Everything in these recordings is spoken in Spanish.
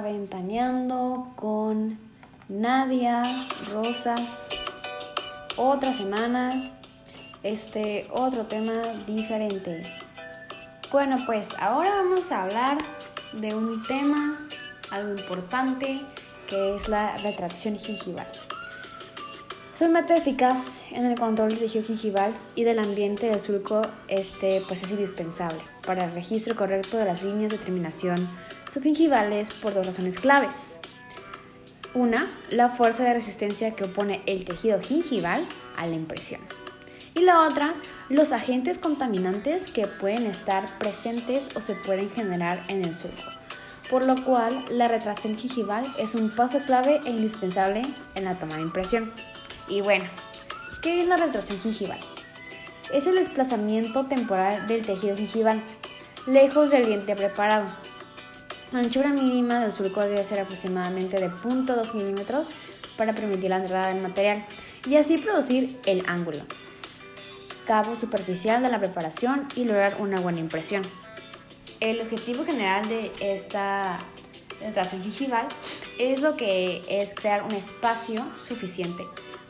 A Ventaneando con Nadia Rosas. Otra semana, este otro tema diferente. Bueno, pues ahora vamos a hablar de un tema algo importante que es la retracción gingival. Es un método eficaz en el control del tejido gingival y del ambiente del surco, este pues es indispensable para el registro correcto de las líneas de terminación subgingivales por dos razones claves. Una, la fuerza de resistencia que opone el tejido gingival a la impresión. Y la otra, los agentes contaminantes que pueden estar presentes o se pueden generar en el surco. Por lo cual, la retracción gingival es un paso clave e indispensable en la toma de impresión. Y bueno, ¿qué es la retracción gingival? Es el desplazamiento temporal del tejido gingival, lejos del diente preparado, la anchura mínima del surco debe ser aproximadamente de 0.2 milímetros para permitir la entrada del material y así producir el ángulo, cabo superficial de la preparación y lograr una buena impresión. El objetivo general de esta penetración gingival es lo que es crear un espacio suficiente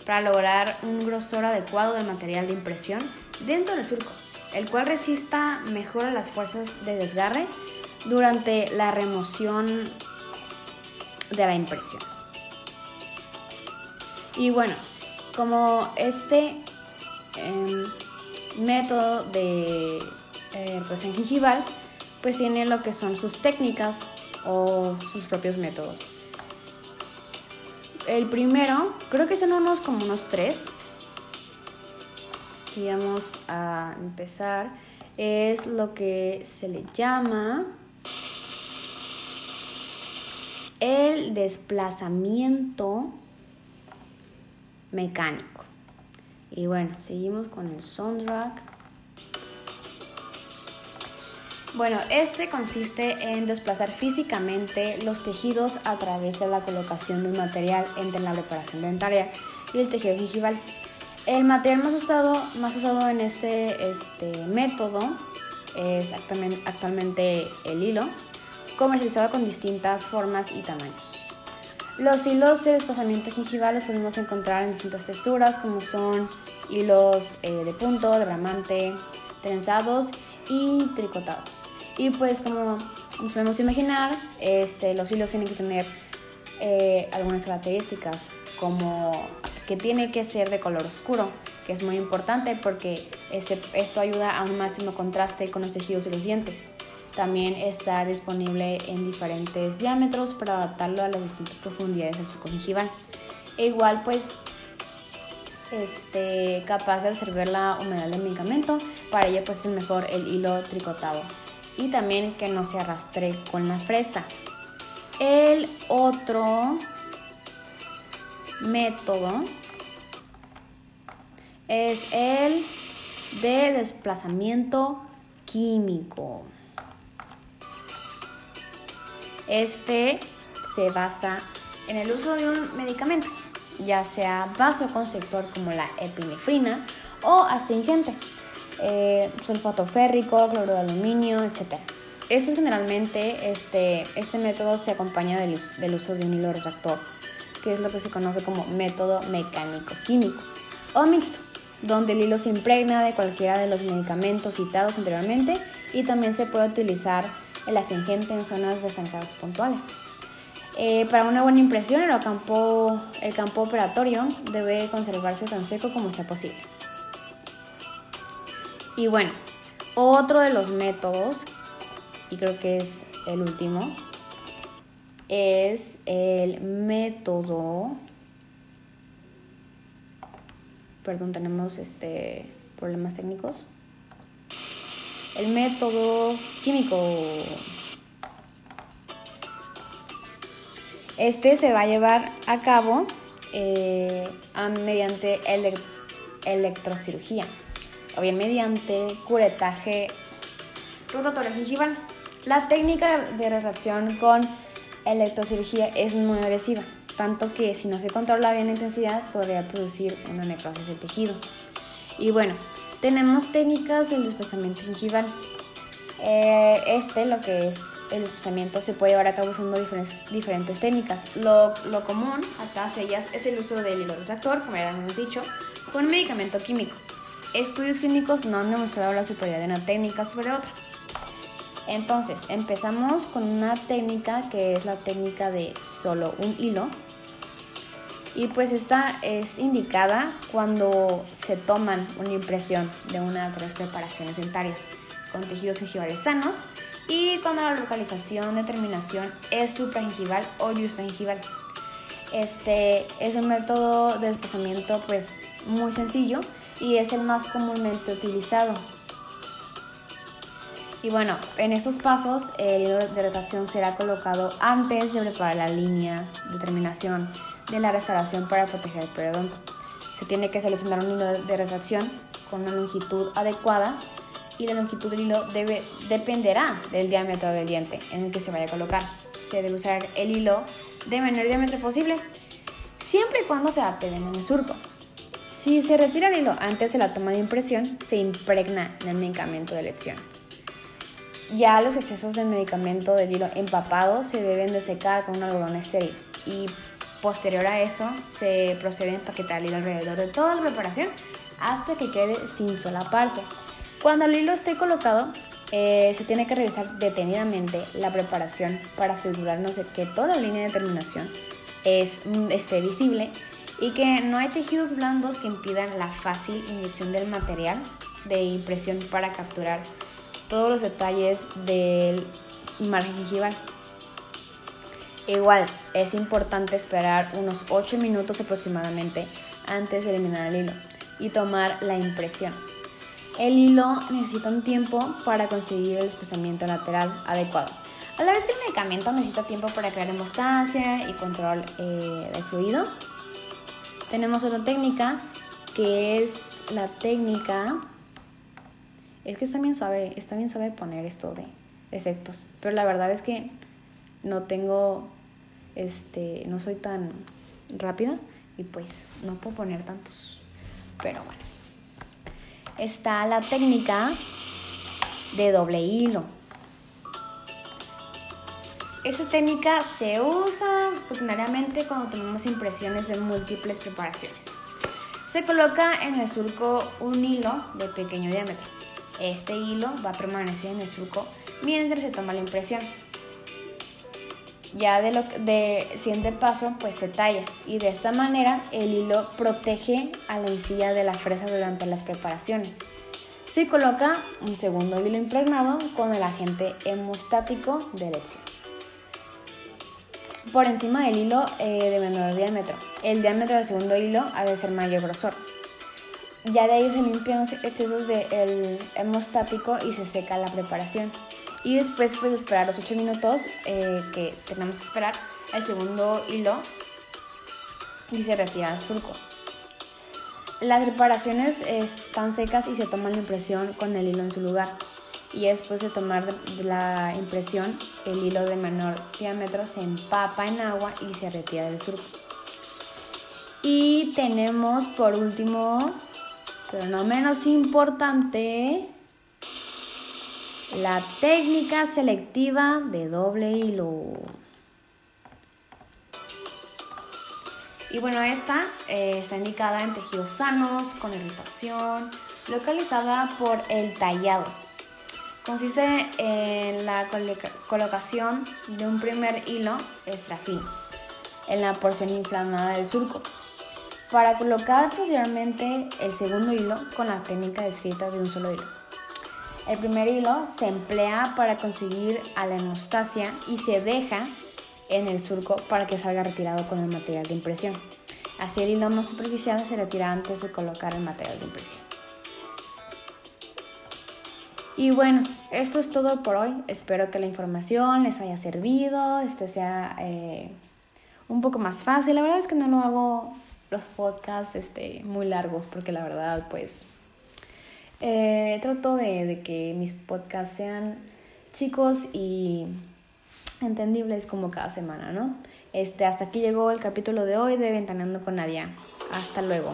para lograr un grosor adecuado del material de impresión dentro del surco, el cual resista mejor a las fuerzas de desgarre durante la remoción de la impresión. Y bueno, como este em, método de eh, gingival, pues tiene lo que son sus técnicas o sus propios métodos. El primero, creo que son unos como unos tres. Y vamos a empezar. Es lo que se le llama el desplazamiento mecánico. Y bueno, seguimos con el soundtrack. Bueno, este consiste en desplazar físicamente los tejidos a través de la colocación de un material entre la preparación dentaria y el tejido gingival. El material más usado, más usado en este, este método es actualmente el hilo, comercializado con distintas formas y tamaños. Los hilos de desplazamiento gingival los podemos encontrar en distintas texturas como son hilos eh, de punto, de bramante, trenzados y tricotados. Y pues como nos podemos imaginar, este, los hilos tienen que tener eh, algunas características como que tiene que ser de color oscuro, que es muy importante porque esto ayuda a un máximo contraste con los tejidos y los dientes. También estar disponible en diferentes diámetros para adaptarlo a las distintas profundidades del surco gingival. E igual pues este, capaz de absorber la humedad del medicamento. Para ello pues es mejor el hilo tricotado. Y también que no se arrastre con la fresa. El otro método es el de desplazamiento químico. Este se basa en el uso de un medicamento, ya sea vasoconstrictor como la epinefrina o astringente, eh, sulfato férrico, cloro de aluminio, etc. Esto generalmente, este, este método se acompaña del, del uso de un hilo retractor, que es lo que se conoce como método mecánico-químico o mixto, donde el hilo se impregna de cualquiera de los medicamentos citados anteriormente y también se puede utilizar el astringente en zonas de puntuales. Eh, para una buena impresión, el campo, el campo operatorio debe conservarse tan seco como sea posible. Y bueno, otro de los métodos, y creo que es el último, es el método. Perdón, tenemos este problemas técnicos el método químico. Este se va a llevar a cabo eh, mediante electrocirugía o bien mediante curetaje gingival. La técnica de refracción con electrocirugía es muy agresiva, tanto que si no se controla bien la intensidad podría producir una necrosis del tejido. Y bueno, tenemos técnicas del desplazamiento gingival. Eh, este lo que es el espesamiento se puede llevar a cabo usando diferentes, técnicas. Lo, lo común a todas ellas es el uso del hilo retractor, como ya hemos dicho, con medicamento químico. Estudios clínicos no han demostrado la superioridad de una técnica sobre otra. Entonces, empezamos con una técnica que es la técnica de solo un hilo. Y pues esta es indicada cuando se toman una impresión de una de las preparaciones dentarias con tejidos gingivales sanos y cuando la localización de terminación es supragingival o justagingival. Este es un método de desplazamiento pues muy sencillo y es el más comúnmente utilizado. Y bueno, en estos pasos el hilo de retracción será colocado antes de preparar la línea de terminación de la restauración para proteger el periodonto. Se tiene que seleccionar un hilo de retracción con una longitud adecuada y la longitud del hilo debe, dependerá del diámetro del diente en el que se vaya a colocar. Se debe usar el hilo de menor diámetro posible, siempre y cuando se adapte en el surco. Si se retira el hilo antes de la toma de impresión, se impregna en el medicamento de elección. Ya los excesos de medicamento del hilo empapado se deben de secar con un algodón estéril y posterior a eso se procede a empaquetar el hilo alrededor de toda la preparación hasta que quede sin solaparse. Cuando el hilo esté colocado, eh, se tiene que revisar detenidamente la preparación para asegurarnos de que toda la línea de terminación es, mm, esté visible y que no hay tejidos blandos que impidan la fácil inyección del material de impresión para capturar todos los detalles del margen gingival. Igual, es importante esperar unos 8 minutos aproximadamente antes de eliminar el hilo y tomar la impresión. El hilo necesita un tiempo para conseguir el espesamiento lateral adecuado. A la vez que el medicamento necesita tiempo para crear hemostasia y control eh, del fluido, tenemos otra técnica que es la técnica. Es que está bien suave, está bien suave poner esto de efectos, pero la verdad es que no tengo, este, no soy tan rápida y pues no puedo poner tantos, pero bueno está la técnica de doble hilo. Esa técnica se usa ordinariamente cuando tenemos impresiones de múltiples preparaciones. Se coloca en el surco un hilo de pequeño diámetro. Este hilo va a permanecer en el surco mientras se toma la impresión. Ya de lo de siguiente paso, pues se talla y de esta manera el hilo protege a la encilla de la fresa durante las preparaciones. Se coloca un segundo hilo impregnado con el agente hemostático de elección. Por encima del hilo eh, de menor diámetro. El diámetro del segundo hilo ha de ser mayor grosor. Ya de ahí se limpian los excesos del hemostático y se seca la preparación y después pues esperar los 8 minutos eh, que tenemos que esperar el segundo hilo y se retira el surco. Las reparaciones están secas y se toma la impresión con el hilo en su lugar. Y después de tomar la impresión, el hilo de menor diámetro se empapa en agua y se retira del surco. Y tenemos por último, pero no menos importante, la técnica selectiva de doble hilo. Y bueno, esta eh, está indicada en tejidos sanos, con irritación, localizada por el tallado. Consiste en la colocación de un primer hilo extra fino en la porción inflamada del surco, para colocar posteriormente el segundo hilo con la técnica descrita de un solo hilo. El primer hilo se emplea para conseguir a la hemostasia y se deja en el surco para que salga retirado con el material de impresión. Así el hilo más superficial se retira antes de colocar el material de impresión. Y bueno, esto es todo por hoy. Espero que la información les haya servido, este sea eh, un poco más fácil. La verdad es que no lo hago los podcasts este, muy largos porque la verdad pues eh, trato de, que mis podcasts sean chicos y entendibles como cada semana, ¿no? Este, hasta aquí llegó el capítulo de hoy de Ventaneando con Nadia. Hasta luego.